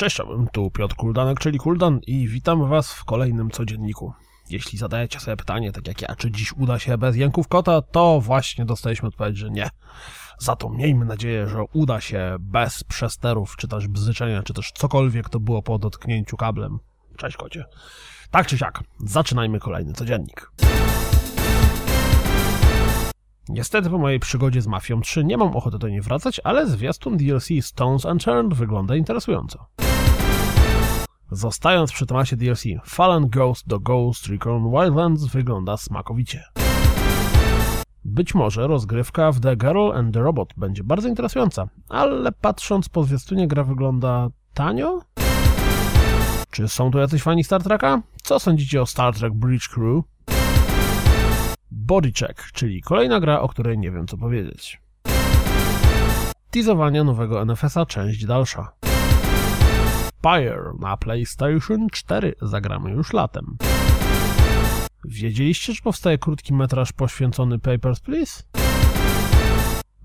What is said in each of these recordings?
Cześć, tu Piotr Kuldanek, czyli Kuldan i witam Was w kolejnym codzienniku. Jeśli zadajecie sobie pytanie, tak jak ja, czy dziś uda się bez jęków kota, to właśnie dostaliśmy odpowiedź, że nie. Za to miejmy nadzieję, że uda się bez przesterów, czy też bzyczenia, czy też cokolwiek to było po dotknięciu kablem. Cześć kocie. Tak czy siak, zaczynajmy kolejny codziennik. Niestety po mojej przygodzie z Mafią 3 nie mam ochoty do niej wracać, ale zwiastun DLC Stones Unturned wygląda interesująco. Zostając przy temacie DLC, Fallen Ghost do Ghost Recon Wildlands wygląda smakowicie. Być może rozgrywka w The Girl and the Robot będzie bardzo interesująca, ale patrząc po zwiastunie gra wygląda tanio? Czy są tu jacyś fani Star Treka? Co sądzicie o Star Trek Bridge Crew? Bodycheck, czyli kolejna gra, o której nie wiem co powiedzieć. Teasowania nowego NFS-a, część dalsza. Pyre na PlayStation 4 zagramy już latem. Wiedzieliście, że powstaje krótki metraż poświęcony Papers, Please?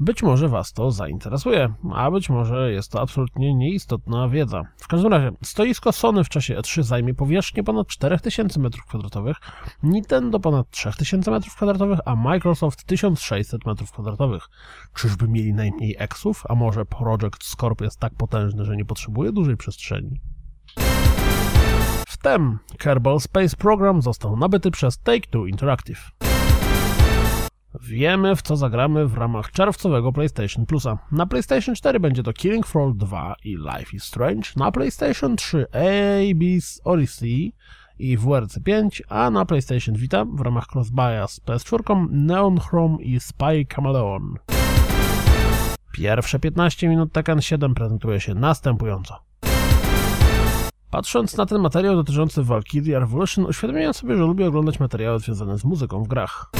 Być może Was to zainteresuje, a być może jest to absolutnie nieistotna wiedza. W każdym razie, stoisko Sony w czasie E3 zajmie powierzchnię ponad 4000 m2, Nintendo ponad 3000 m2, a Microsoft 1600 m2. Czyżby mieli najmniej eksów, a może Project Scorp jest tak potężny, że nie potrzebuje dużej przestrzeni? Wtem Kerbal Space Program został nabyty przez Take-Two Interactive. Wiemy, w co zagramy w ramach czerwcowego PlayStation Plusa. Na PlayStation 4 będzie to Killing Floor 2 i Life is Strange, na PlayStation 3 Abyss Odyssey i WRC 5, a na PlayStation Vita w ramach crossbuya z PS4 Neon Chrome i Spy Chameleon. Pierwsze 15 minut Tekken 7 prezentuje się następująco. Patrząc na ten materiał dotyczący Valkyrie Revolution, uświadomiłem sobie, że lubię oglądać materiały związane z muzyką w grach.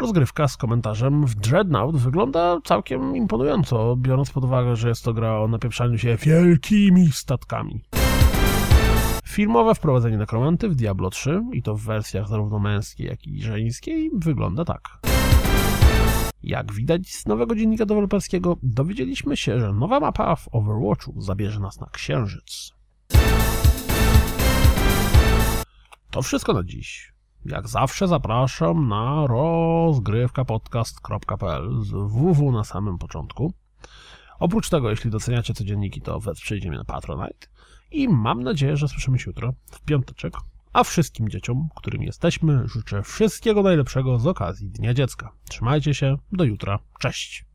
Rozgrywka z komentarzem w Dreadnought wygląda całkiem imponująco, biorąc pod uwagę, że jest to gra o napieprzaniu się wielkimi statkami. Filmowe wprowadzenie nekromanty w Diablo 3, i to w wersjach zarówno męskiej, jak i żeńskiej, wygląda tak. Jak widać z nowego dziennika deweloperskiego, dowiedzieliśmy się, że nowa mapa w Overwatchu zabierze nas na Księżyc. To wszystko na dziś. Jak zawsze zapraszam na rozgrywkapodcast.pl z www na samym początku. Oprócz tego, jeśli doceniacie codzienniki, to wesprzyjcie mnie na Patronite i mam nadzieję, że słyszymy się jutro, w piąteczek, a wszystkim dzieciom, którym jesteśmy, życzę wszystkiego najlepszego z okazji Dnia Dziecka. Trzymajcie się, do jutra, cześć!